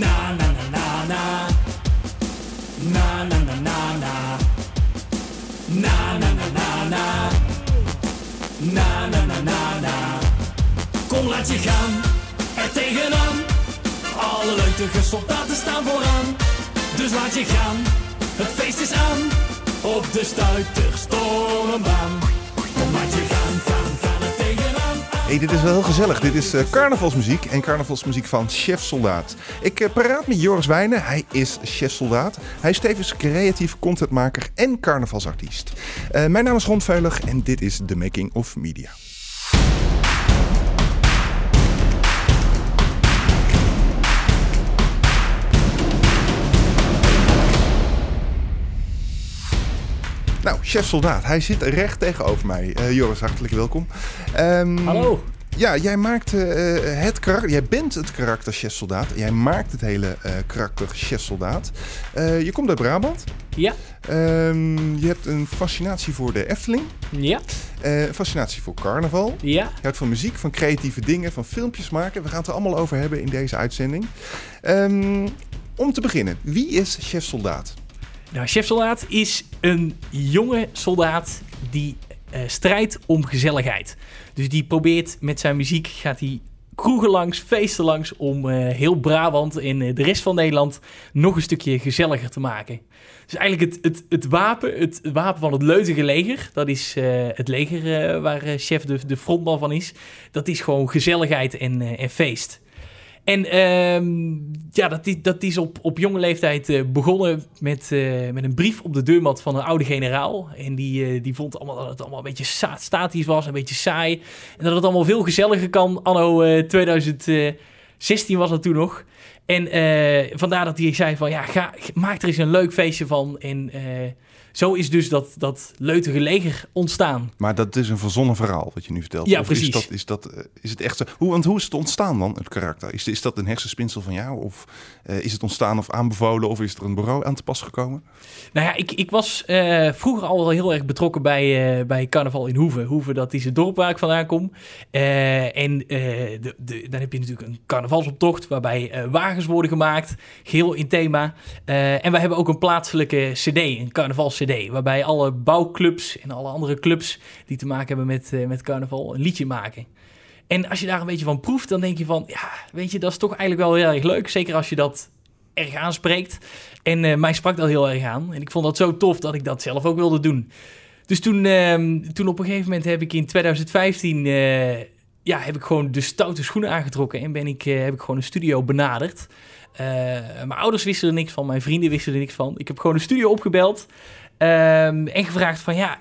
Na na na na na. Na na na na na. Na na na na na. Na na na na na. Kom laat je gaan, er tegenaan. Alle leutige soldaten staan vooraan. Dus laat je gaan, het feest is aan. Op de stuiterstormbaan. Kom Hey, dit is wel heel gezellig. Dit is eh, carnavalsmuziek en carnavalsmuziek van Chef Soldaat. Ik eh, paraat met Joris Wijnen. Hij is Chef Soldaat. Hij is tevens creatief contentmaker en carnavalsartiest. Eh, mijn naam is Ron Veulig en dit is The Making of Media. Nou, chef soldaat, hij zit recht tegenover mij. Eh, Joris, hartelijk welkom. Ehm, Hallo. Ja, jij maakt eh, het karakter. Jij bent het karakter chef soldaat. Jij maakt het hele eh, karakter chef soldaat. Eh, je komt uit Brabant. Ja, Ehm, je hebt een fascinatie voor de Efteling. ja, eh, een fascinatie voor carnaval. ja. Je houdt van muziek, van creatieve dingen, van filmpjes maken. We gaan het er allemaal over hebben in deze uitzending. Ehm, om te beginnen, wie is chef soldaat? Nou, chef soldaat is een jonge soldaat die eh, strijdt om gezelligheid. Dus die probeert met zijn muziek, gaat hij kroegen langs, feesten langs... om eh, heel Brabant en eh, de rest van Nederland nog een stukje gezelliger te maken. Dus eigenlijk het, het, het wapen, het wapen van het leutige leger... dat is het leger waar chef de, de frontman van is... dat is gewoon gezelligheid en, en feest. En ehm, ja, dat is, dat is op, op jonge leeftijd eh, begonnen met, eh, met een brief op de deurmat van een oude generaal. En die, eh, die vond allemaal dat het allemaal een beetje statisch was, een beetje saai. En dat het allemaal veel gezelliger kan. Anno eh 2016 was dat toen nog. En eh, vandaar dat hij zei van, ja, ga, maak er eens een leuk feestje van. En eh, zo is dus dat, dat leutige leger ontstaan. Maar dat is een verzonnen verhaal wat je nu vertelt. Ja, Of precies. Is, dat, is, dat, eh, is het echt zo? Hoe, want hoe is het ontstaan dan, het karakter? Is, is dat een hersenspinsel van jou? Of is het ontstaan of aanbevolen? Of is er een bureau aan te pas gekomen? Nou ja, ik, ik was vroeger al wel heel erg betrokken bij, bij carnaval in Hoeve. Hoeve, dat is het dorp waar ik vandaan kom. En de, de, dan heb je natuurlijk een carnavalsoptocht waarbij eh, wagens worden gemaakt, geheel in thema. Eh, en wij hebben ook een plaatselijke cd, een carnavals-cd, waarbij alle bouwclubs en alle andere clubs die te maken hebben met, eh, met carnaval een liedje maken. En als je daar een beetje van proeft, dan denk je van, ja, weet je, dat is toch eigenlijk wel heel erg leuk. Zeker als je dat erg aanspreekt. En eh, mij sprak dat heel erg aan. En ik vond dat zo tof dat ik dat zelf ook wilde doen. Dus toen, ehm, toen op een gegeven moment heb ik in 2015... eh, ja, heb ik gewoon de stoute schoenen aangetrokken. En ben ik, eh, heb ik gewoon een studio benaderd. Eh, mijn ouders wisten er niks van. Mijn vrienden wisten er niks van. Ik heb gewoon een studio opgebeld. ehm, en gevraagd van... Ja,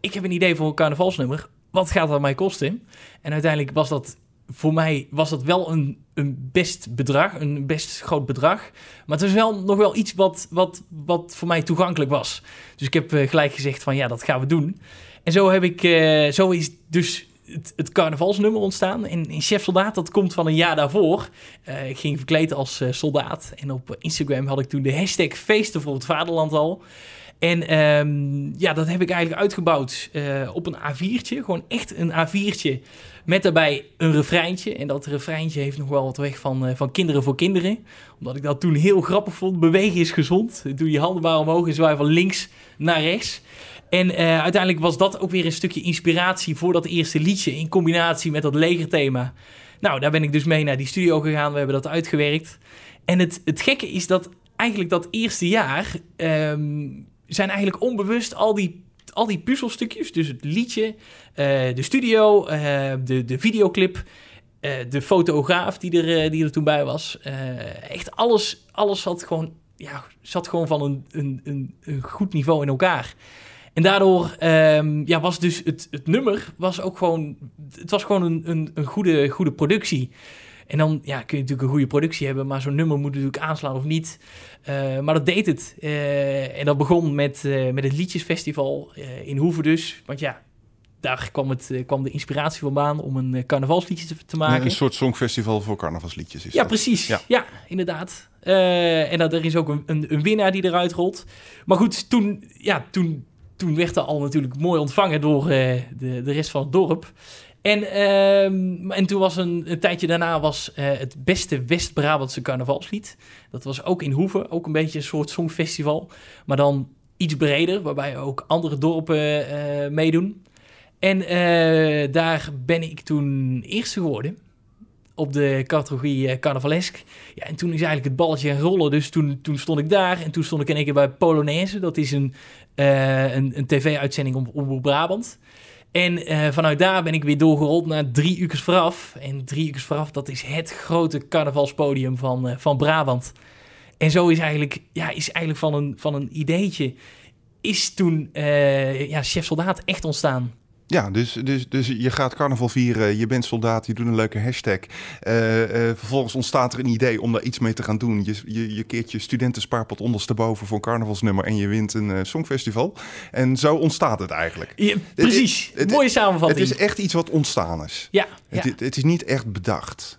ik heb een idee voor een carnavalsnummer. Wat gaat dat mij kosten? En uiteindelijk was dat... Voor mij was dat wel een, een best bedrag. Een best groot bedrag. Maar het is wel nog wel iets wat, wat, wat voor mij toegankelijk was. Dus ik heb eh, gelijk gezegd van ja, dat gaan we doen. En zo, heb ik, zo is dus het, het carnavalsnummer ontstaan. En, en Chef Soldaat, dat komt van een jaar daarvoor. Eh, ik ging verkleed als eh, soldaat. En op Instagram had ik toen de hashtag feesten voor het vaderland al. En ehm, ja, dat heb ik eigenlijk uitgebouwd eh, op een A4'tje. Gewoon echt een A4'tje. Met daarbij een refreintje. En dat refreintje heeft nog wel wat weg van, van kinderen voor kinderen. Omdat ik dat toen heel grappig vond. Bewegen is gezond. Doe je handen maar omhoog en zwaai van links naar rechts. En eh, uiteindelijk was dat ook weer een stukje inspiratie voor dat eerste liedje. In combinatie met dat legerthema. Nou, daar ben ik dus mee naar die studio gegaan. We hebben dat uitgewerkt. En het, het gekke is dat eigenlijk dat eerste jaar... ehm, zijn eigenlijk onbewust al die, al die puzzelstukjes... dus het liedje, eh, de studio, eh, de, de videoclip... de fotograaf die er, die er toen bij was. echt alles, alles zat gewoon, ja, zat gewoon van een, een, een goed niveau in elkaar. En daardoor ehm, ja, was dus het, het nummer was ook gewoon, het was gewoon een, een, een goede, goede productie. En dan ja, kun je natuurlijk een goede productie hebben, maar zo'n nummer moet natuurlijk aanslaan of niet. Eh, maar dat deed het. Eh, en dat begon met, eh, met het Liedjesfestival in Hoeven dus. Want ja, daar kwam, het, kwam de inspiratie vandaan om een carnavalsliedje te, te maken. een soort songfestival voor carnavalsliedjes is Ja, dat. precies. Ja. Ja, inderdaad. En dat, er is ook een, een, een winnaar die eruit rolt. Maar goed, toen, ja, toen, toen werd er al natuurlijk mooi ontvangen door eh, de, de rest van het dorp. En, ehm, en toen was een, een tijdje daarna was eh, het beste West-Brabantse carnavalslied. Dat was ook in Hoeven, ook een beetje een soort songfestival. Maar dan iets breder, waarbij ook andere dorpen eh, meedoen. En daar ben ik toen eerste geworden op de categorie uh, carnavalesk. Ja, en toen is eigenlijk het balletje gaan rollen. Dus toen, toen stond ik daar en toen stond ik in één keer bij Polonaise. Dat is een, uh, een, een tv-uitzending op Brabant. En uh, vanuit daar ben ik weer doorgerold naar drie uur vooraf. En drie uur vooraf, dat is het grote carnavalspodium van, van Brabant. En zo is eigenlijk, ja, is eigenlijk van, een, van een ideetje... is toen ja, Chef Soldaat echt ontstaan. Ja, dus, dus, dus je gaat carnaval vieren, je bent soldaat, je doet een leuke hashtag. Uh, uh, vervolgens ontstaat er een idee om daar iets mee te gaan doen. Je, je, je keert je studentenspaarpot ondersteboven voor een carnavalsnummer en je wint een uh, songfestival. En zo ontstaat het eigenlijk. Ja, precies, het, het, mooie samenvatting. Het is echt iets wat ontstaan is. Ja, het, ja. het is niet echt bedacht.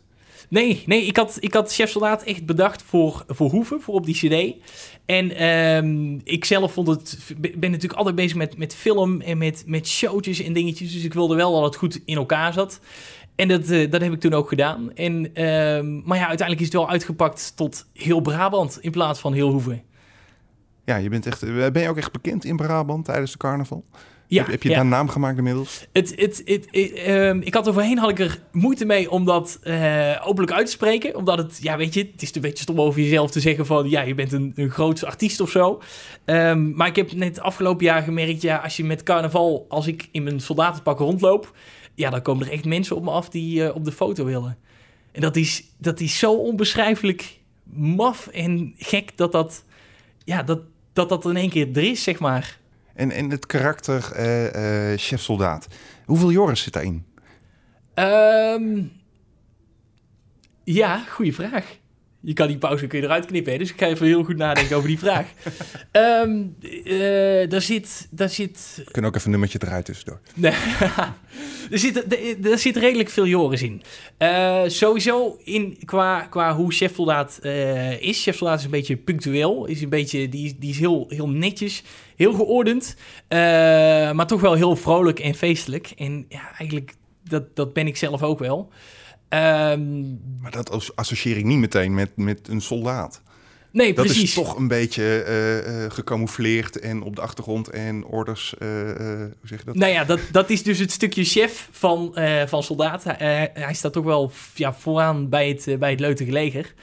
Nee, nee ik, had, ik had Chef Soldaat echt bedacht voor, voor Hoeven, voor op die cd. En um, ik zelf vond het, ben natuurlijk altijd bezig met, met film en met, met showtjes en dingetjes. Dus ik wilde wel dat het goed in elkaar zat. En dat, uh, dat heb ik toen ook gedaan. En, um, maar ja, uiteindelijk is het wel uitgepakt tot heel Brabant in plaats van heel Hoeven. Ja, je bent echt, ben je ook echt bekend in Brabant tijdens de carnaval? Ja, heb, heb je ja. daar een naam gemaakt inmiddels? Het, het, het, um, ik had er voorheen had ik er moeite mee om dat uh, openlijk uit te spreken. Omdat het, ja weet je, het is een beetje stom over jezelf te zeggen van... ja, je bent een, een groot artiest of zo. Um, maar ik heb net afgelopen jaar gemerkt... ja, als je met carnaval, als ik in mijn soldatenpak rondloop... ja, dan komen er echt mensen op me af die uh, op de foto willen. En dat is, dat is zo onbeschrijfelijk maf en gek dat dat... ja, dat, dat dat in één keer er is, zeg maar... En, en het karakter uh, uh, chef-soldaat. Hoeveel Joris zit daarin? Um, ja, goede vraag. Je kan die pauze kun je eruit knippen, hè? dus ik ga even heel goed nadenken over die vraag. Um, uh, daar zit... Daar zit... We kunnen ook even een nummertje eruit tussendoor. Nee, er, zit, er, er zit redelijk veel Joris in. Uh, sowieso in, qua, qua hoe Chef Soldaat uh, is. Chef Soldaat is een beetje punctueel. Is een beetje, die, die is heel, heel netjes, heel geordend. Maar toch wel heel vrolijk en feestelijk. En ja, eigenlijk, dat, dat ben ik zelf ook wel. Um, maar dat associeer ik niet meteen met, met een soldaat. Nee, dat precies. is toch een beetje uh, uh, gecamoufleerd en op de achtergrond en orders. Uh, hoe zeg je dat? Nou ja, dat, dat is dus het stukje chef van, van soldaat. hij staat toch wel ja, vooraan bij het, bij het leutige leger.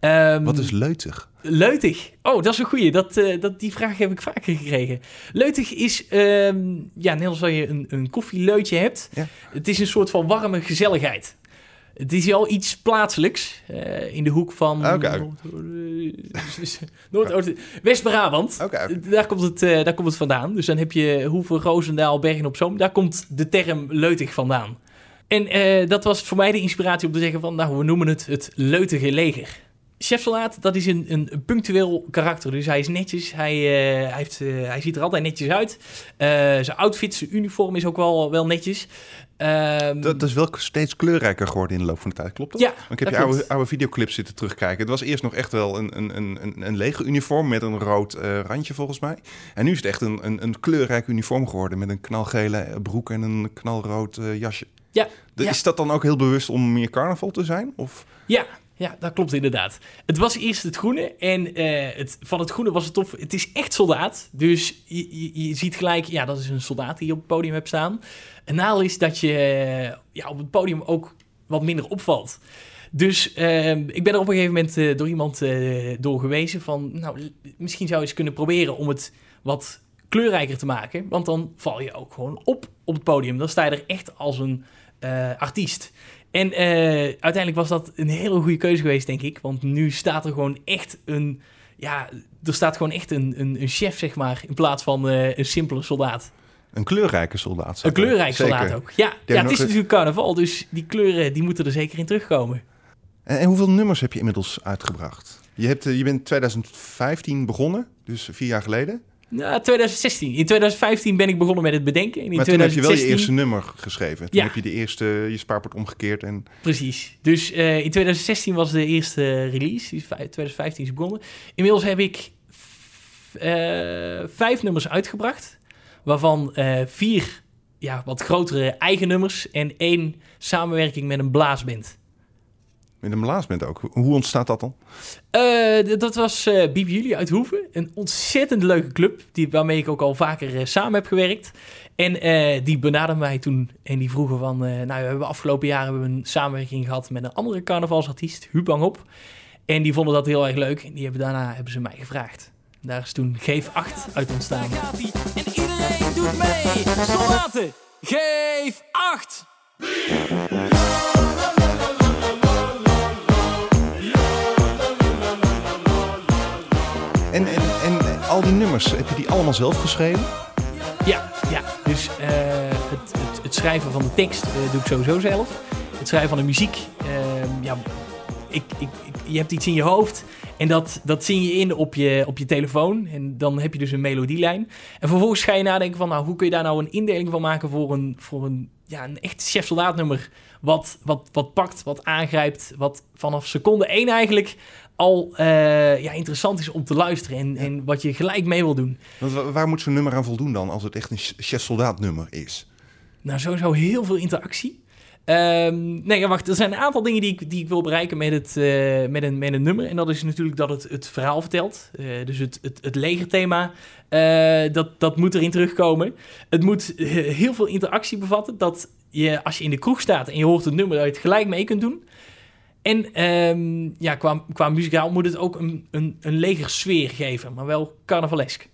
Um, Wat is leutig? Leutig. Oh, dat is een goeie. Dat, uh, dat, die vraag heb ik vaker gekregen. Leutig is, um, ja, net als je een, een koffieleutje hebt. Ja. Het is een soort van warme gezelligheid. Het is al iets plaatselijks uh, in de hoek van okay. Noord West-Brabant. Okay. Daar, komt het, uh, daar komt het vandaan. Dus dan heb je Hoeven, Roosendaal, Bergen op Zoom. Daar komt de term leutig vandaan. En uh, dat was voor mij de inspiratie om te zeggen van, nou, we noemen het het leutige leger. Chef Soldaat, dat is een, een, een, punctueel karakter. Dus hij is netjes, hij, uh, hij, heeft, uh, hij ziet er altijd netjes uit. Uh, zijn outfit, zijn uniform is ook wel, wel netjes. Um, dat, dat, is wel steeds kleurrijker geworden in de loop van de tijd, klopt dat? Ja, Ik heb je oude, oude videoclips zitten terugkijken. Het was eerst nog echt wel een, een, een, een lege uniform met een rood uh, randje volgens mij. En nu is het echt een, een, een kleurrijk uniform geworden met een knalgele broek en een knalrood uh, jasje. Ja, de, ja. Is dat dan ook heel bewust om meer carnaval te zijn? Of? Ja, ja, dat klopt inderdaad. Het was eerst het groene en uh, het, van het groene was het tof. Het is echt soldaat, dus je, je, ziet gelijk, ja, dat is een soldaat die je op het podium hebt staan. Een nadeel is dat je uh, ja, op het podium ook wat minder opvalt. Dus uh, ik ben er op een gegeven moment uh, door iemand door gewezen van, nou, misschien zou je eens kunnen proberen om het wat kleurrijker te maken. Want dan val je ook gewoon op op het podium. Dan sta je er echt als een artiest. En uh, uiteindelijk was dat een hele goede keuze geweest, denk ik. Want nu staat er gewoon echt een... Ja, er staat gewoon echt een, een, een chef, zeg maar, in plaats van uh, een simpele soldaat. Een kleurrijke soldaat. Een kleurrijke soldaat ook. Ja, ja het is natuurlijk carnaval, dus die kleuren die moeten er zeker in terugkomen. En, en hoeveel nummers heb je inmiddels uitgebracht? Je, hebt, je bent 2015 begonnen, dus vier jaar geleden. Nou, 2016. In 2015 ben ik begonnen met het bedenken. En in maar 2016... toen heb je wel je eerste nummer geschreven. Toen ja. heb je de eerste, je spaarpot omgekeerd. En... Precies. Dus uh, in 2016 was de eerste release. Dus 2015 is begonnen. Inmiddels heb ik uh, vijf nummers uitgebracht. Waarvan uh, vier ja, wat grotere eigen nummers en één samenwerking met een blaasband. Met een blaasband ook. Hoe ontstaat dat dan? Uh, dat was uh, Bibi Jullie uit Hoeven. Een ontzettend leuke club, die, waarmee ik ook al vaker uh, samen heb gewerkt. En die benaderde mij toen en die vroegen van... nou, we hebben afgelopen jaar hebben we een samenwerking gehad met een andere carnavalsartiest, Hubang op. En die vonden dat heel erg leuk. En die hebben, daarna hebben ze mij gevraagd. Daar is toen Geef 8 uit ontstaan. En iedereen doet mee. Soldaten, Geef 8! Al die nummers, heb je die allemaal zelf geschreven? Ja, ja. dus uh, het, het, het, schrijven van de tekst uh, doe ik sowieso zelf. Het schrijven van de muziek, uh, ja, ik, ik, je hebt iets in je hoofd en dat, dat zing je in op je, op je telefoon. En dan heb je dus een melodielijn. En vervolgens ga je nadenken van, nou, hoe kun je daar nou een indeling van maken voor een, voor een, ja, een echt chef-soldaat nummer. Wat, wat, wat pakt, wat aangrijpt, wat vanaf seconde één eigenlijk al uh, ja, interessant is om te luisteren en, en wat je gelijk mee wil doen. Want waar moet zo'n nummer aan voldoen dan, als het echt een chef-soldaat nummer is? Nou, sowieso heel veel interactie. Um, nee, wacht. Er zijn een aantal dingen die ik, die ik wil bereiken met, het, uh, met, een, met een nummer. En dat is natuurlijk dat het het verhaal vertelt. Uh, dus het, het, het legerthema, uh, dat, dat moet erin terugkomen. Het moet heel veel interactie bevatten. Dat je, als je in de kroeg staat en je hoort het nummer, dat je het gelijk mee kunt doen. En um, ja, qua, qua muzikaal moet het ook een, een, een legersfeer geven, maar wel carnavalesk.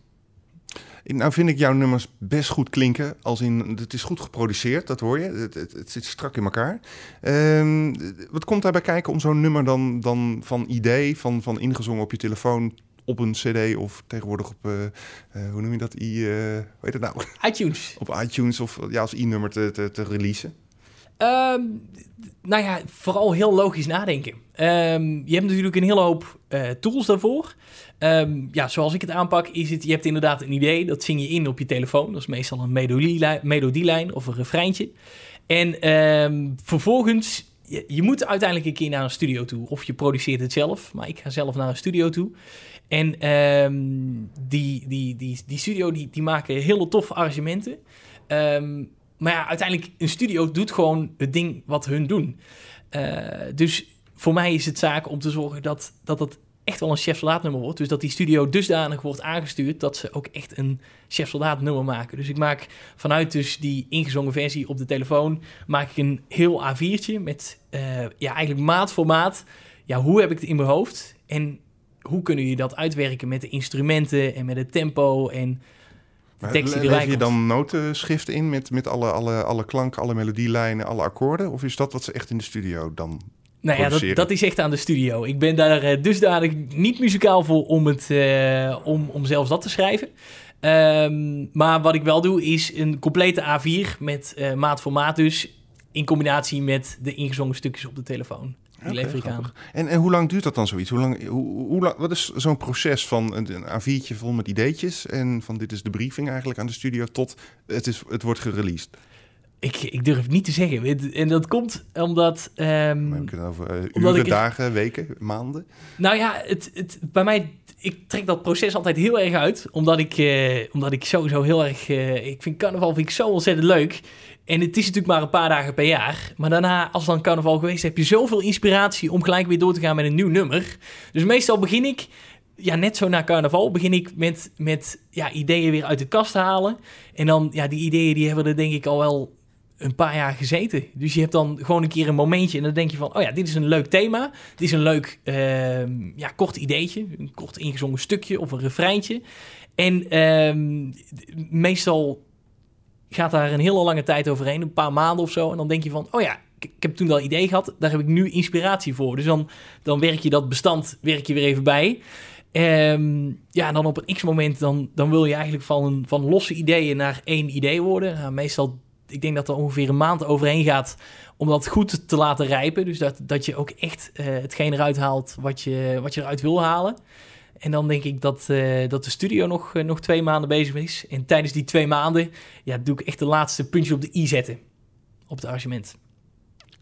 Nou vind ik jouw nummers best goed klinken. Als in, het is goed geproduceerd, dat hoor je. Het, het, het zit strak in elkaar. Um, wat komt daarbij kijken om zo'n nummer dan, dan van idee, van, van ingezongen op je telefoon op een cd of tegenwoordig op, uh, uh, hoe noem je dat, I, uh, hoe heet het nou? iTunes. op iTunes of ja, als i-nummer te, te, te releasen. Um, nou ja, vooral heel logisch nadenken. Um, je hebt natuurlijk een hele hoop uh, tools daarvoor. Um, ja, zoals ik het aanpak, is het, je hebt inderdaad een idee, dat zing je in op je telefoon. Dat is meestal een melodielijn, melodielijn of een refreintje. En vervolgens, je, moet uiteindelijk een keer naar een studio toe. Of je produceert het zelf, maar ik ga zelf naar een studio toe. En die, die, die, die studio die, die maken hele toffe arrangementen. Um, maar ja, uiteindelijk, een studio doet gewoon het ding wat hun doen. Uh, dus voor mij is het zaak om te zorgen dat dat, dat echt wel een chef-soldaat nummer wordt. Dus dat die studio dusdanig wordt aangestuurd dat ze ook echt een chef-soldaat nummer maken. Dus ik maak vanuit dus die ingezongen versie op de telefoon, maak ik een heel A4'tje met uh, ja, eigenlijk maat voor maat. Ja, hoe heb ik het in mijn hoofd? En hoe kunnen je dat uitwerken met de instrumenten en met het tempo en de tekst die erbij je dan notenschrift in met, met alle, alle, alle klanken, alle melodielijnen, alle akkoorden? Of is dat wat ze echt in de studio dan nou ja, dat, dat, is echt aan de studio. Ik ben daar uh, dusdanig niet muzikaal voor om, het, uh, om, om zelfs dat te schrijven. Um, maar wat ik wel doe is een complete A4 met uh, maat voor maat dus... in combinatie met de ingezongen stukjes op de telefoon. Die okay, lever ik aan. En, en hoe lang duurt dat dan zoiets? Hoe lang, hoe, wat is zo'n proces van een, een A4'tje vol met ideetjes... en van dit is de briefing eigenlijk aan de studio... tot het, is, het wordt gereleased? Ik, ik durf het niet te zeggen. En dat komt omdat... Um, we kunnen over uh, uren, ik, dagen, weken, maanden. Nou ja, het, het, bij mij... Ik trek dat proces altijd heel erg uit. Omdat ik, uh, omdat ik sowieso heel erg... Uh, ik vind carnaval vind ik zo ontzettend leuk. En het is natuurlijk maar een paar dagen per jaar. Maar daarna, als dan carnaval geweest, heb je zoveel inspiratie om gelijk weer door te gaan met een nieuw nummer. Dus meestal begin ik ja, net zo na carnaval begin ik met, met ja, ideeën weer uit de kast te halen. En dan, ja, die ideeën die hebben er denk ik al wel een paar jaar gezeten. Dus je hebt dan gewoon een keer een momentje en dan denk je van... oh ja, dit is een leuk thema. Dit is een leuk uh, ja, kort ideetje. Een kort ingezongen stukje of een refreintje. En uh, meestal gaat daar een hele lange tijd overheen. Een paar maanden of zo. En dan denk je van... oh ja, ik, heb toen dat idee gehad. Daar heb ik nu inspiratie voor. Dus dan, dan werk je dat bestand werk je weer even bij... Um, ja, en dan op een x-moment, dan, dan wil je eigenlijk van, van losse ideeën naar één idee worden. Meestal ik denk dat er ongeveer een maand overheen gaat om dat goed te laten rijpen. Dus dat, dat je ook echt uh, hetgeen eruit haalt wat je, wat je eruit wil halen. En dan denk ik dat, uh, dat de studio nog, uh, nog twee maanden bezig is. En tijdens die twee maanden ja, doe ik echt de laatste puntje op de i zetten. Op het arrangement.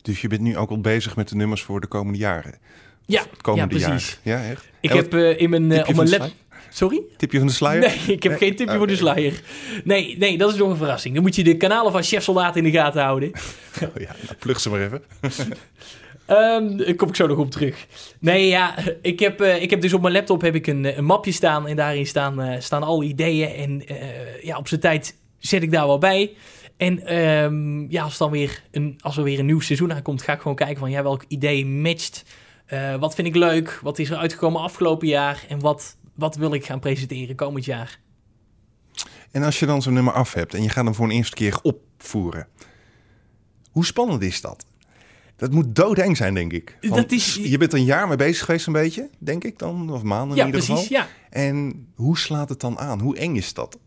Dus je bent nu ook al bezig met de nummers voor de komende jaren? Ja, het komende ja precies. Jaar. Ja, echt? Ik heb in mijn, op mijn laptop Sorry? Tipje van de sluier? Nee, ik heb geen tipje voor de sluier. Nee, nee, dat is nog een verrassing. Dan moet je de kanalen van Chef Soldaat in de gaten houden. Oh ja, nou, plug ze maar even. Daar kom ik zo nog op terug. Nee, ja, ik heb, eh, ik heb dus op mijn laptop heb ik een, een mapje staan. En daarin staan, eh, staan alle ideeën. En eh, ja, op zijn tijd zet ik daar wel bij. En ehm, ja, als, dan weer een, als er weer een nieuw seizoen aankomt, ga ik gewoon kijken van ja, welk idee matcht. Eh, wat vind ik leuk? Wat is er uitgekomen afgelopen jaar? En wat, wat wil ik gaan presenteren komend jaar? En als je dan zo'n nummer af hebt en je gaat hem voor een eerste keer opvoeren. Hoe spannend is dat? Dat moet doodeng zijn, denk ik. Want Dat is- Je bent een jaar mee bezig geweest, een beetje, denk ik dan. Of maanden ja, in ieder precies. geval. Ja. En hoe slaat het dan aan? Hoe eng is dat?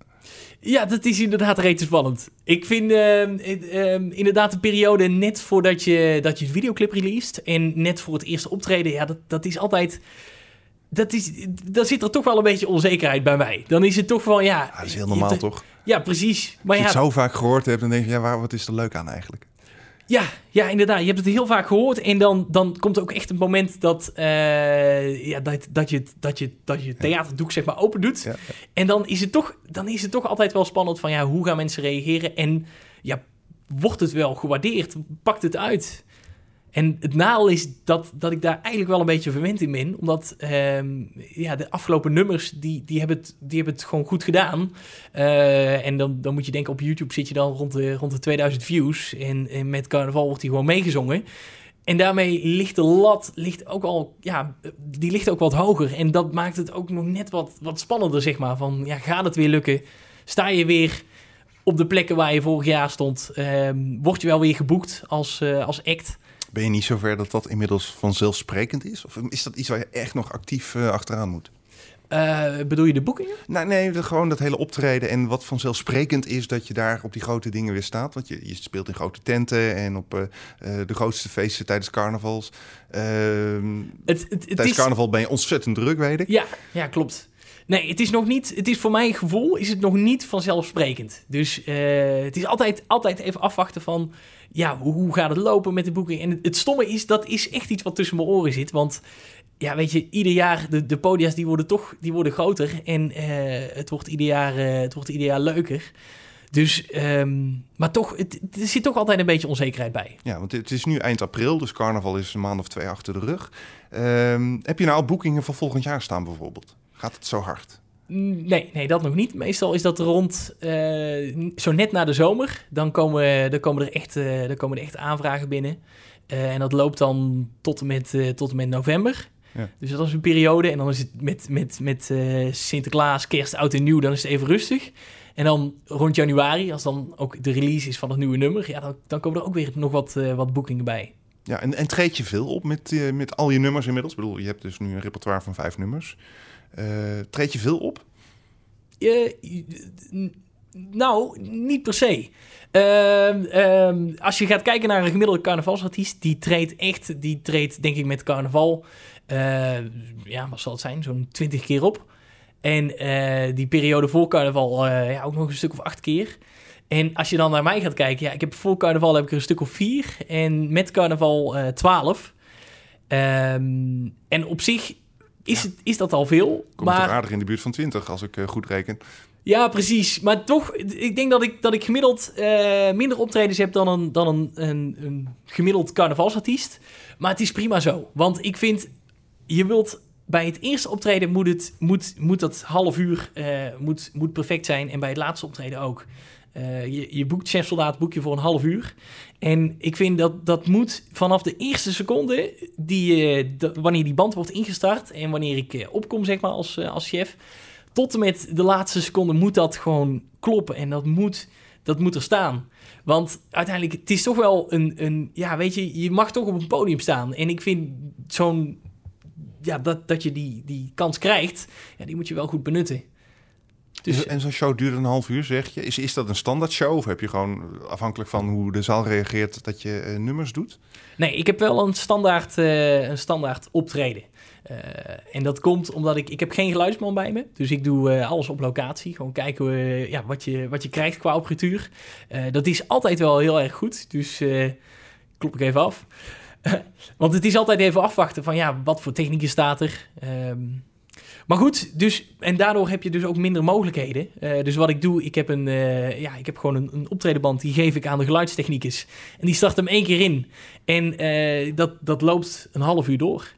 Ja, dat is inderdaad rete spannend. Ik vind ehm, ehm, inderdaad de periode net voordat je, dat je het videoclip released... en net voor het eerste optreden, ja, dat, dat is altijd... Dat is, dan zit er toch wel een beetje onzekerheid bij mij. Dan is het toch wel, ja... Ja, dat is heel normaal, toch? Ja, precies. Maar Als je ja, het zo vaak gehoord hebt, dan denk je, ja, waar, wat is er leuk aan eigenlijk? Ja, ja, inderdaad. Je hebt het heel vaak gehoord. En dan, dan komt er ook echt een moment dat, eh, ja, dat, dat, je, dat, je, dat je theaterdoek zeg maar open doet. Ja, En dan is, het toch, dan is het toch altijd wel spannend van ja, hoe gaan mensen reageren? En ja, wordt het wel gewaardeerd? Pakt het uit? En het nadeel is dat, dat ik daar eigenlijk wel een beetje verwend in ben. Omdat ehm, ja, de afgelopen nummers, die, die, hebben het, die hebben het gewoon goed gedaan. Eh, en dan, dan moet je denken, op YouTube zit je dan rond de, rond de 2000 views. En, en met carnaval wordt die gewoon meegezongen. En daarmee ligt de lat ligt ook al, ja, die ligt ook wat hoger. En dat maakt het ook nog net wat, wat spannender, zeg maar. Van, ja, gaat het weer lukken? Sta je weer op de plekken waar je vorig jaar stond? Ehm, word je wel weer geboekt als, eh, als act? Ben je niet zover dat dat inmiddels vanzelfsprekend is? Of is dat iets waar je echt nog actief eh, achteraan moet? Eh, bedoel je de boekingen? Nou, nee, de- gewoon dat hele optreden en wat vanzelfsprekend is dat je daar op die grote dingen weer staat. Want je, je speelt in grote tenten en op eh, de grootste feesten tijdens carnavals. Ehm, Het, het, het tijdens is... carnaval ben je ontzettend druk, weet ik. Ja, ja, klopt. Nee, het is nog niet, het is voor mijn gevoel is het nog niet vanzelfsprekend. Dus eh, het is altijd, altijd even afwachten van, ja, hoe, hoe gaat het lopen met de boeking? En het, stomme is, dat is echt iets wat tussen mijn oren zit. Want, ja, weet je, ieder jaar, de, de podia's die worden toch, die worden groter. En eh, het, wordt ieder jaar, eh, het wordt ieder jaar leuker. Dus, ehm, maar toch, het, er zit toch altijd een beetje onzekerheid bij. Ja, want het is nu eind april, dus carnaval is een maand of twee achter de rug. Ehm, heb je nou al boekingen van volgend jaar staan bijvoorbeeld? Gaat het zo hard? Nee, nee, dat nog niet. Meestal is dat rond eh, zo net na de zomer. Dan komen, dan komen, er, echt, eh, dan komen er echt aanvragen binnen. Eh, en dat loopt dan tot en met, tot en met november. Ja. Dus dat is een periode. En dan is het met, met, met Sinterklaas, kerst, oud en nieuw, dan is het even rustig. En dan rond januari, als dan ook de release is van het nieuwe nummer, ja, dan, dan komen er ook weer nog wat, wat boekingen bij. Ja, en, en treed je veel op met, met al je nummers inmiddels? Ik bedoel, je hebt dus nu een repertoire van vijf nummers. Eh, treed je veel op? Eh, nou, niet per se. Ehm, ehm, als je gaat kijken naar een gemiddelde carnavalsartiest, die treedt echt, die treedt denk ik met carnaval, eh, ja, wat zal het zijn, zo'n 20 keer op. En die periode voor carnaval ja, ook nog een stuk of acht keer. En als je dan naar mij gaat kijken, ja, ik heb voor carnaval heb ik er een stuk of vier en met carnaval eh 12. Ehm, en op zich is, het, is dat al veel. Komt maar aardig in de buurt van 20 als ik eh, goed reken. ja, precies. Maar toch, ik denk dat ik, dat ik gemiddeld eh, minder optredens heb dan, een, dan een, een, een gemiddeld carnavalsartiest. Maar het is prima zo. Want ik vind, je wilt bij het eerste optreden moet, het, moet, moet dat half uur eh, moet, moet perfect zijn. En bij het laatste optreden ook. Eh, je, je boekt Chef Soldaat boek je voor een half uur. En ik vind dat dat moet vanaf de eerste seconde, die, eh, wanneer die band wordt ingestart en wanneer ik eh, opkom zeg maar als, als chef, tot en met de laatste seconde moet dat gewoon kloppen. En dat moet, dat moet er staan. Want uiteindelijk, het is toch wel een, een... Ja, weet je, je mag toch op een podium staan. En ik vind zo'n... Ja, dat, dat je die, die kans krijgt, ja, die moet je wel goed benutten. Dus, en zo'n show duurt een half uur, zeg je. Is, is dat een standaard show of heb je gewoon afhankelijk van hoe de zaal reageert dat je eh, nummers doet? Nee, ik heb wel een standaard, eh, een standaard optreden. Eh, en dat komt omdat ik... Ik heb geen geluidsman bij me. Dus ik doe alles op locatie. Gewoon kijken eh, ja, wat, je, wat je krijgt qua apparatuur. Dat is altijd wel heel erg goed. Dus klop ik even af. Want het is altijd even afwachten van... Ja, wat voor technieken staat er? Ehm, Maar goed, dus, en daardoor heb je dus ook minder mogelijkheden. Uh, dus wat ik doe, ik heb, een, uh, ja, ik heb gewoon een, een optredenband, die geef ik aan de geluidstechnicus. En die start hem één keer in. En uh, dat, dat loopt een half uur door.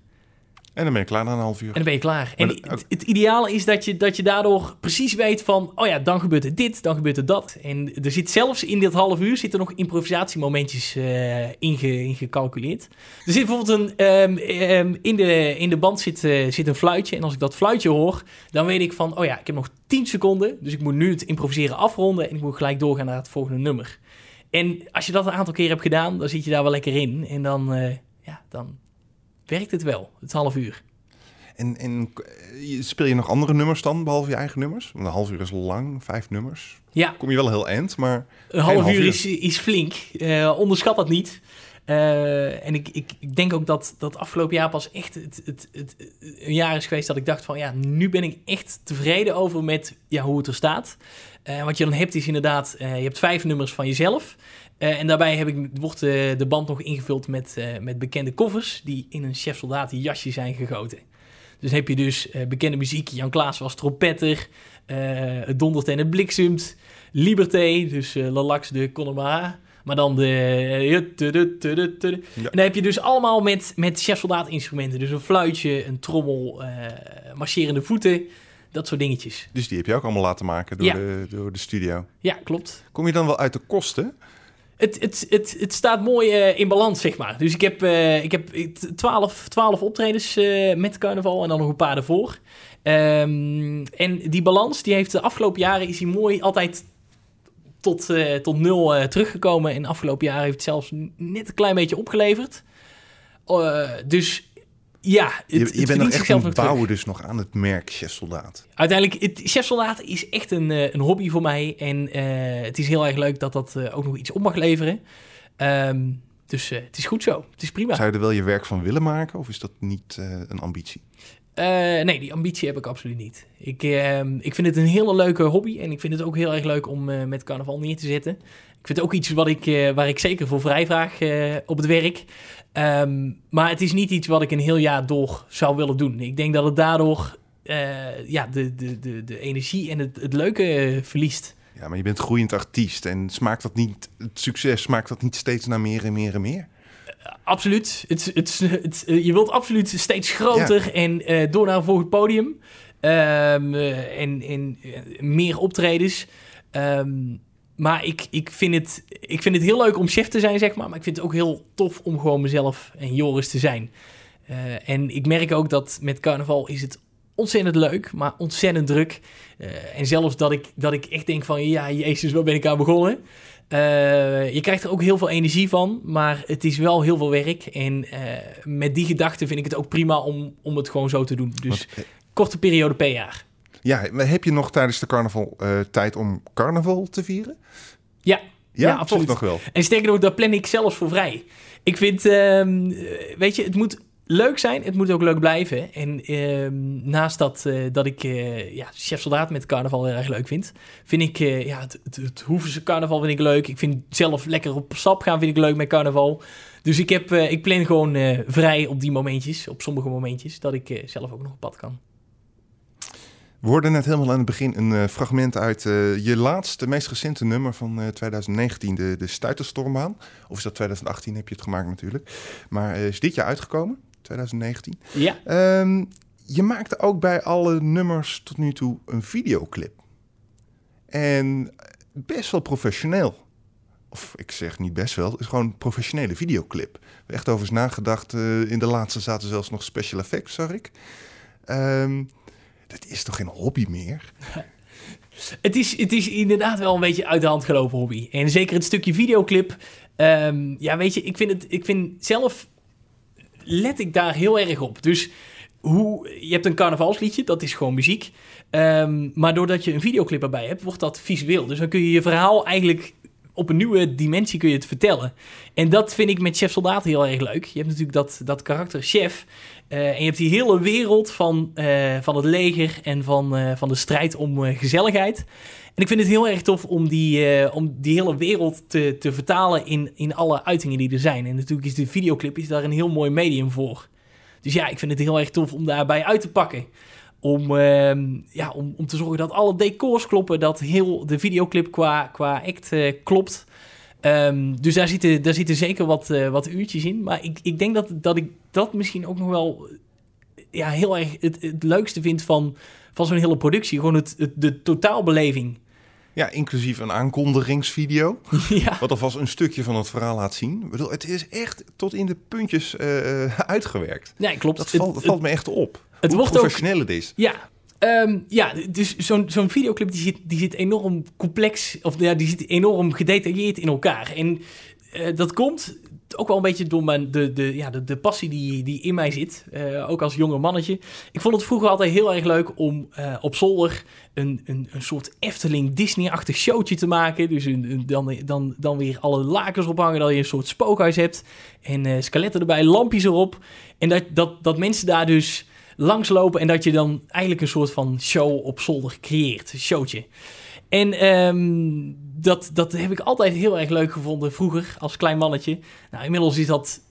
En dan ben je klaar na een half uur. En dan ben je klaar. en het, het, ideale is dat je, dat je daardoor precies weet van... oh ja, dan gebeurt er dit, dan gebeurt er dat. En er zit zelfs in dit half uur zitten nog improvisatiemomentjes uh, inge, ingecalculeerd. Er zit bijvoorbeeld een... Um, um, in, de, in de band zit, uh, zit een fluitje. En als ik dat fluitje hoor, dan weet ik van... oh ja, ik heb nog 10 seconden. Dus ik moet nu het improviseren afronden... en ik moet gelijk doorgaan naar het volgende nummer. En als je dat een aantal keer hebt gedaan, dan zit je daar wel lekker in. En dan, uh, ja, dan werkt het wel, het half uur. En, en speel je nog andere nummers dan, behalve je eigen nummers? Want een half uur is lang, vijf nummers. Ja. Kom je wel heel eind, maar... Een half, uur, Is, is flink. Uh, onderschat dat niet. Uh, en ik, ik, ik, denk ook dat dat afgelopen jaar pas echt het, het, het, een jaar is geweest dat ik dacht van... ja, nu ben ik echt tevreden over met ja, hoe het er staat. Uh, wat je dan hebt is inderdaad, je hebt vijf nummers van jezelf... Uh, en daarbij heb ik, wordt uh, de band nog ingevuld met, uh, met bekende covers die in een chef jasje zijn gegoten. Dus heb je dus bekende muziek. Jan Klaas was trompetter. het dondert en het bliksemt. Liberté, dus Lalax de Connemara. Maar dan de... En dan heb je dus allemaal met, met chef soldaat instrumenten. Dus een fluitje, een trommel, marcherende voeten dat soort dingetjes. Dus die heb je ook allemaal laten maken door, ja. de, door de studio? Ja, klopt. Kom je dan wel uit de kosten? Het, het, het, het staat mooi uh, in balans, zeg maar. Dus ik heb, uh, ik heb 12, 12 optredens uh, met carnaval en dan nog een paar ervoor. Um, en die balans, die heeft de afgelopen jaren is die mooi altijd tot, tot nul teruggekomen. En de afgelopen jaren heeft het zelfs net een klein beetje opgeleverd. dus ja, het, je, je bent nog echt aan het bouwen dus nog aan het merk Chef Soldaat. Uiteindelijk, het, Chef Soldaat is echt een, uh, een hobby voor mij. En uh, het is heel erg leuk dat dat uh, ook nog iets op mag leveren. Um, dus het is goed zo. Het is prima. Zou je er wel je werk van willen maken? Of is dat niet een ambitie? nee, die ambitie heb ik absoluut niet. Ik, ehm, ik vind het een hele leuke hobby. En ik vind het ook heel erg leuk om met carnaval neer te zetten. Ik vind het ook iets wat ik, waar ik zeker voor vrij vraag op het werk. Um, maar het is niet iets wat ik een heel jaar door zou willen doen. Ik denk dat het daardoor uh, ja, de, de, de, de energie en het, het leuke verliest. Ja, maar je bent groeiend artiest en smaakt dat niet, het succes smaakt dat niet steeds naar meer en meer en meer? Uh, absoluut. Het, het, het, je wilt absoluut steeds groter ja. en door naar een volgend podium. Um, en, en meer optredens. Um, maar ik, ik, vind het, ik vind het heel leuk om chef te zijn, zeg maar. Maar ik vind het ook heel tof om gewoon mezelf en Joris te zijn. Uh, en ik merk ook dat met carnaval is het ontzettend leuk, maar ontzettend druk. Uh, en zelfs dat ik, dat ik echt denk van, ja, jezus, waar ben ik aan begonnen? Uh, je krijgt er ook heel veel energie van, maar het is wel heel veel werk. En met die gedachte vind ik het ook prima om, om het gewoon zo te doen. Dus korte periode per jaar. Ja, heb je nog tijdens de carnaval uh, tijd om carnaval te vieren? Ja, ja, ja absoluut. nog wel. En sterker nog, daar plan ik zelfs voor vrij. Ik vind, uh, weet je, het moet leuk zijn. Het moet ook leuk blijven. En uh, naast dat, uh, dat ik uh, ja, chef soldaat met carnaval heel erg leuk vind, vind ik ja, het, het, het Hoevense carnaval vind ik leuk. Ik vind zelf lekker op stap gaan vind ik leuk met carnaval. Dus ik, heb, ik plan gewoon vrij op die momentjes, op sommige momentjes, dat ik zelf ook nog op pad kan. We hoorden net helemaal aan het begin een uh, fragment uit uh, je laatste, meest recente nummer van uh, 2019, de, de Stuiterstormbaan. Of is dat 2018, heb je het gemaakt natuurlijk. Maar is dit jaar uitgekomen, 2019. Ja. Um, je maakte ook bij alle nummers tot nu toe een videoclip. En best wel professioneel. Of ik zeg niet best wel, het is gewoon een professionele videoclip. Echt over is nagedacht. in de laatste zaten zelfs nog special effects, zag ik. Um, dat is toch geen hobby meer? het, is, het is inderdaad wel een beetje uit de hand gelopen hobby. En zeker het stukje videoclip. Um, ja, weet je, ik vind, het, ik vind zelf let ik daar heel erg op. Dus hoe, je hebt een carnavalsliedje, dat is gewoon muziek. Um, maar doordat je een videoclip erbij hebt, wordt dat visueel. Dus dan kun je je verhaal eigenlijk op een nieuwe dimensie kun je het vertellen. En dat vind ik met Chef Soldaat heel erg leuk. Je hebt natuurlijk dat, dat karakter Chef. Uh, en je hebt die hele wereld van, uh, van het leger en van, uh, van de strijd om gezelligheid. En ik vind het heel erg tof om die, om die hele wereld te, te vertalen in, in alle uitingen die er zijn. En natuurlijk is de videoclip is daar een heel mooi medium voor. Dus ja, ik vind het heel erg tof om daarbij uit te pakken. Om, ehm, ja, om, om te zorgen dat alle decors kloppen. Dat heel de videoclip qua, qua act eh, klopt. Ehm, dus daar zitten, daar zitten zeker wat, eh, wat uurtjes in. Maar ik, ik denk dat, dat ik dat misschien ook nog wel ja, heel erg het, het leukste vind van, van zo'n hele productie. Gewoon het, het, de totaalbeleving. Ja, inclusief een aankondigingsvideo. ja. Wat alvast een stukje van het verhaal laat zien. Ik bedoel, het is echt tot in de puntjes eh, uitgewerkt. Ja, klopt. Dat valt, het, valt me echt op. Het hoe wordt professioneel het is. Ja, Um, ja, dus zo'n zo'n videoclip die zit, die zit enorm complex, of ja, die zit enorm gedetailleerd in elkaar. En uh, dat komt ook wel een beetje door mijn, de, de, ja, de, de passie die, die in mij zit, uh, ook als jonge mannetje. Ik vond het vroeger altijd heel erg leuk om uh, op zolder een, een, een soort Efteling Disney-achtig showtje te maken. Dus een, een, dan, dan, dan weer alle lakens ophangen, dat je een soort spookhuis hebt. En skeletten erbij, lampjes erop. En dat, dat, dat mensen daar dus langslopen en dat je dan eigenlijk een soort van show op zolder creëert. Een showtje. En um, dat, dat heb ik altijd heel erg leuk gevonden vroeger als klein mannetje. Nou, inmiddels is dat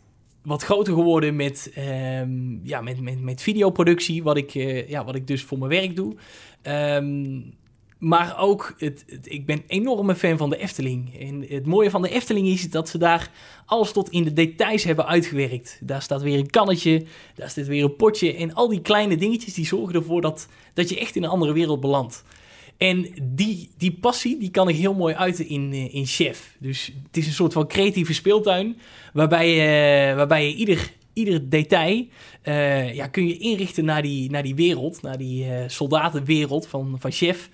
wat groter geworden met, um, ja, met, met, met videoproductie, wat ik, uh, ja, wat ik dus voor mijn werk doe. Um, maar ook, het, ik ben enorme fan van de Efteling. En het mooie van de Efteling is dat ze daar alles tot in de details hebben uitgewerkt. Daar staat weer een kannetje, daar staat weer een potje. En al die kleine dingetjes die zorgen ervoor dat, dat je echt in een andere wereld belandt. En die, die passie die kan ik heel mooi uiten in, eh, in Chef. Dus het is een soort van creatieve speeltuin. Waarbij je, waarbij je ieder, ieder detail uh, ja, kun je inrichten naar die, naar die wereld. Naar die soldatenwereld van, van Chef.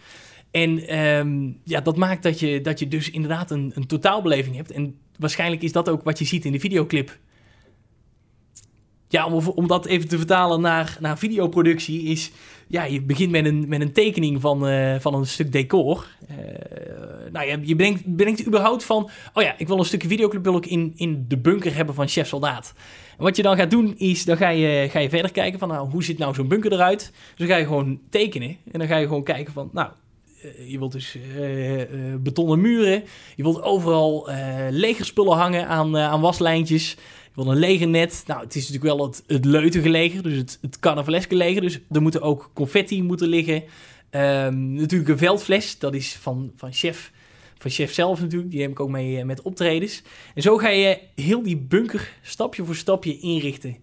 En um, ja, dat maakt dat je, dat je dus inderdaad een, een totaalbeleving hebt. En waarschijnlijk is dat ook wat je ziet in de videoclip. Ja, om, om dat even te vertalen naar, naar videoproductie is... Ja, je begint met een, met een tekening van, uh, van een stuk decor. Uh, nou ja, je bedenkt, überhaupt van... Oh ja, ik wil een stukje videoclip wil ik in, in de bunker hebben van Chef Soldaat. En wat je dan gaat doen is, dan ga je, ga je verder kijken van... Nou, hoe ziet nou zo'n bunker eruit? Dus dan ga je gewoon tekenen. En dan ga je gewoon kijken van... Nou, je wilt dus uh, uh, betonnen muren. Je wilt overal legerspullen hangen aan, aan waslijntjes. Je wilt een legernet. Nou, het is natuurlijk wel het, het leutige leger, dus het, het carnavaleske leger. Dus er moeten ook confetti moeten liggen. Um, natuurlijk een veldfles, dat is van, van chef. Van chef zelf natuurlijk, die neem ik ook mee met optredens. En zo ga je heel die bunker stapje voor stapje inrichten.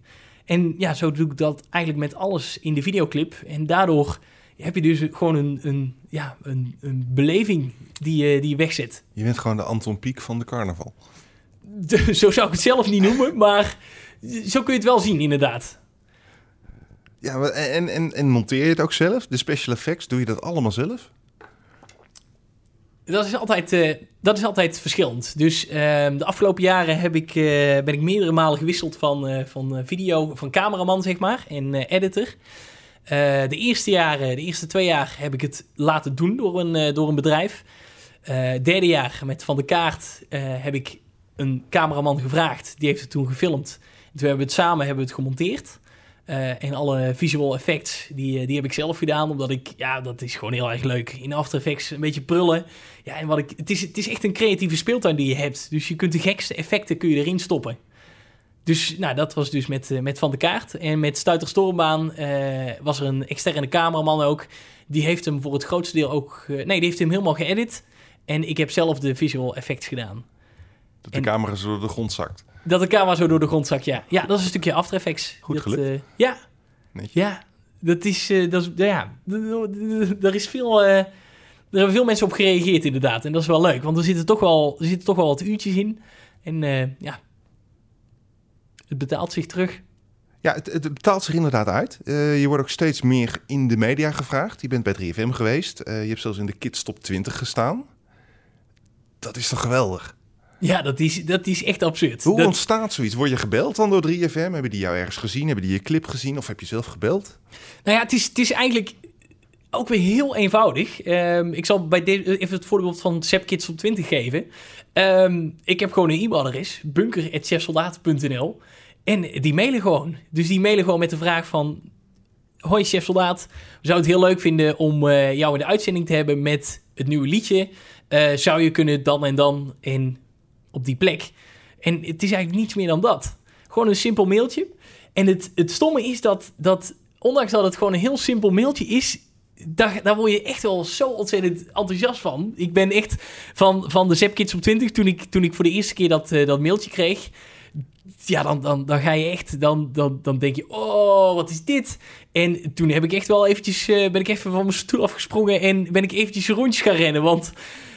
En ja, zo doe ik dat eigenlijk met alles in de videoclip. En daardoor heb je dus gewoon een, een, ja, een, een beleving die je, die je wegzet. Je bent gewoon de Anton Pieck van de carnaval. De, zo zou ik het zelf niet noemen, maar zo kun je het wel zien, inderdaad. Ja, en, en, en monteer je het ook zelf? De special effects, doe je dat allemaal zelf? Dat is altijd, uh, dat is altijd verschillend. Dus uh, de afgelopen jaren heb ik, uh, ben ik meerdere malen gewisseld van, van video, van cameraman zeg maar, en editor. Uh, de eerste jaren, de eerste twee jaar heb ik het laten doen door een, uh, door een bedrijf. Uh, derde jaar met Van de Kaart heb ik een cameraman gevraagd. Die heeft het toen gefilmd. Toen hebben we het samen hebben we het gemonteerd. en alle visual effects, die, die heb ik zelf gedaan. Omdat ik, ja, dat is gewoon heel erg leuk. In After Effects een beetje prullen. Ja, en wat ik, het, is, het is echt een creatieve speeltuin die je hebt. Dus je kunt de gekste effecten kun je erin stoppen. Dus nou, dat was dus met, uh, met Van de Kaart. En met Stuiter Stormbaan uh, was er een externe cameraman ook. Die heeft hem voor het grootste deel ook... Uh, nee, die heeft hem helemaal geëdit. En ik heb zelf de visual effects gedaan. Dat de en, camera zo door de grond zakt. Dat de camera zo door de grond zakt, ja. Ja, dat is een stukje After Effects. Goed dat, gelukt. ja. Netjes. Ja, dat is... dat is ja, er is veel... er hebben veel mensen op gereageerd inderdaad. En dat is wel leuk. Want er zitten toch wel, er zitten toch wel wat uurtjes in. En ja, het betaalt zich terug. Ja, het, het betaalt zich inderdaad uit. Uh, je wordt ook steeds meer in de media gevraagd. Je bent bij 3FM geweest. Uh, je hebt zelfs in de Kids Top 20 gestaan. Dat is toch geweldig? Ja, dat is, dat is echt absurd. Hoe dat... ontstaat zoiets? Word je gebeld dan door 3FM? Hebben die jou ergens gezien? Hebben die je clip gezien? Of heb je zelf gebeld? Nou ja, het is, het is eigenlijk ook weer heel eenvoudig. Um, ik zal bij deze even het voorbeeld van Sep Kids op 20 geven. Um, ik heb gewoon een e-mailadres, bunker.chefsoldaat.nl. En die mailen gewoon. Dus die mailen gewoon met de vraag van... Hoi chef soldaat, zouden het heel leuk vinden om uh, jou in de uitzending te hebben met het nieuwe liedje. Uh, zou je kunnen dan en dan in, op die plek. En het is eigenlijk niets meer dan dat. Gewoon een simpel mailtje. En het, het stomme is dat, dat ondanks dat het gewoon een heel simpel mailtje is, daar, daar word je echt wel zo ontzettend enthousiast van. Ik ben echt van, van de Zapkids op 20, toen ik, toen ik voor de eerste keer dat, eh, dat mailtje kreeg. Ja, dan, dan, dan ga je echt, dan, dan, dan denk je, oh, wat is dit? En toen heb ik echt wel eventjes, eh, ben ik even van mijn stoel afgesprongen en ben ik eventjes rondjes gaan rennen. Want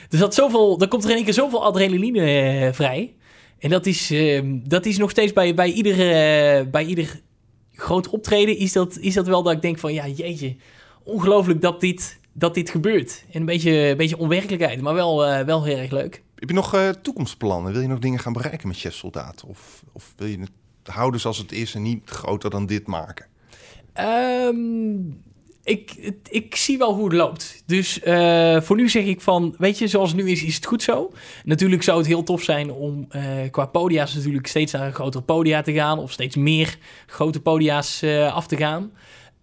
er zat zoveel, er komt er in één keer zoveel adrenaline eh, vrij. En dat is, ehm, dat is nog steeds bij, bij, ieder, bij ieder groot optreden, is dat, is dat wel dat ik denk van, ja, jeetje, ongelooflijk dat dit, dat dit gebeurt. En een beetje, een beetje onwerkelijkheid, maar wel, wel heel erg leuk. Heb je nog toekomstplannen? Wil je nog dingen gaan bereiken met Chef Soldaat? Of, of wil je het houden zoals het is en niet groter dan dit maken? Um, ik, ik zie wel hoe het loopt. Dus uh, voor nu zeg ik van, weet je, zoals het nu is, is het goed zo. Natuurlijk zou het heel tof zijn om uh, qua podia's natuurlijk steeds naar een grotere podia te gaan. Of steeds meer grote podia's uh, af te gaan.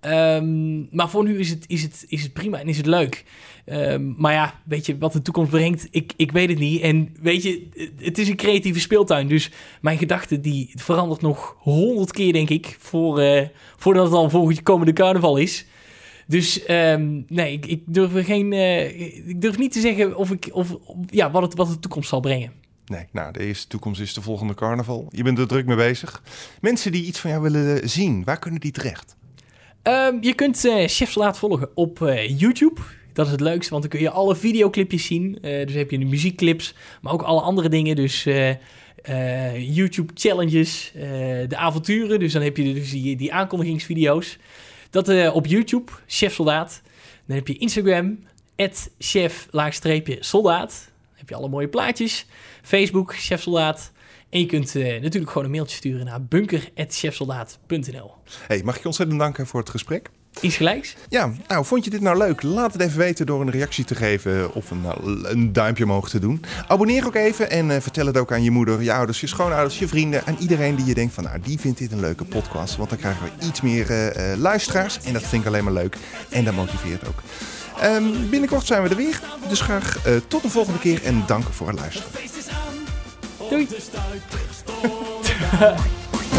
Um, maar voor nu is het, is, het, is het prima en is het leuk. Um, maar ja, weet je, wat de toekomst brengt, ik, ik weet het niet. En weet je, het is een creatieve speeltuin. Dus mijn gedachte die verandert nog honderd keer, denk ik, voor, uh, voordat het dan volgend komende carnaval is. Dus um, nee, ik, ik, durf geen, uh, ik durf niet te zeggen of ik, of, ja, wat, het, wat de toekomst zal brengen. Nee, nou, de eerste toekomst is de volgende carnaval. Je bent er druk mee bezig. Mensen die iets van jou willen zien, waar kunnen die terecht? Um, je kunt uh, Chef Salaat volgen op uh, YouTube. Dat is het leukste, want dan kun je alle videoclipjes zien. Uh, dus heb je de muziekclips, maar ook alle andere dingen. Dus YouTube challenges, de avonturen. Dus dan heb je dus die, aankondigingsvideo's. Dat op YouTube, Chef Soldaat. Dan heb je Instagram, chef-soldaat. Dan heb je alle mooie plaatjes. Facebook, Chef Soldaat. En je kunt uh, natuurlijk gewoon een mailtje sturen naar bunker.chefsoldaat.nl. Hey, mag ik je ontzettend danken voor het gesprek? Iets gelijks. Ja, nou, vond je dit nou leuk? Laat het even weten door een reactie te geven of een, een duimpje omhoog te doen. Abonneer ook even en uh, vertel het ook aan je moeder, je ouders, je schoonouders, je vrienden en iedereen die je denkt van, nou, die vindt dit een leuke podcast. Want dan krijgen we iets meer uh, luisteraars en dat vind ik alleen maar leuk en dat motiveert ook. Um, binnenkort zijn we er weer, dus graag uh, tot de volgende keer en dank voor het luisteren. Doei. Doei.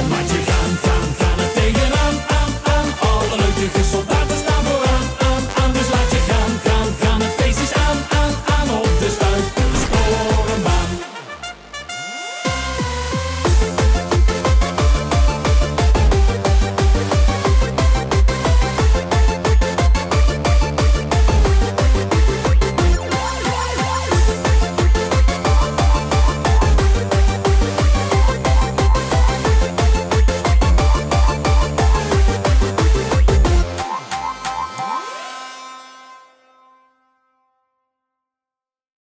Maar je gaan, gaan, gaan het tegenaan, aan, aan. Alle leuke soldaten.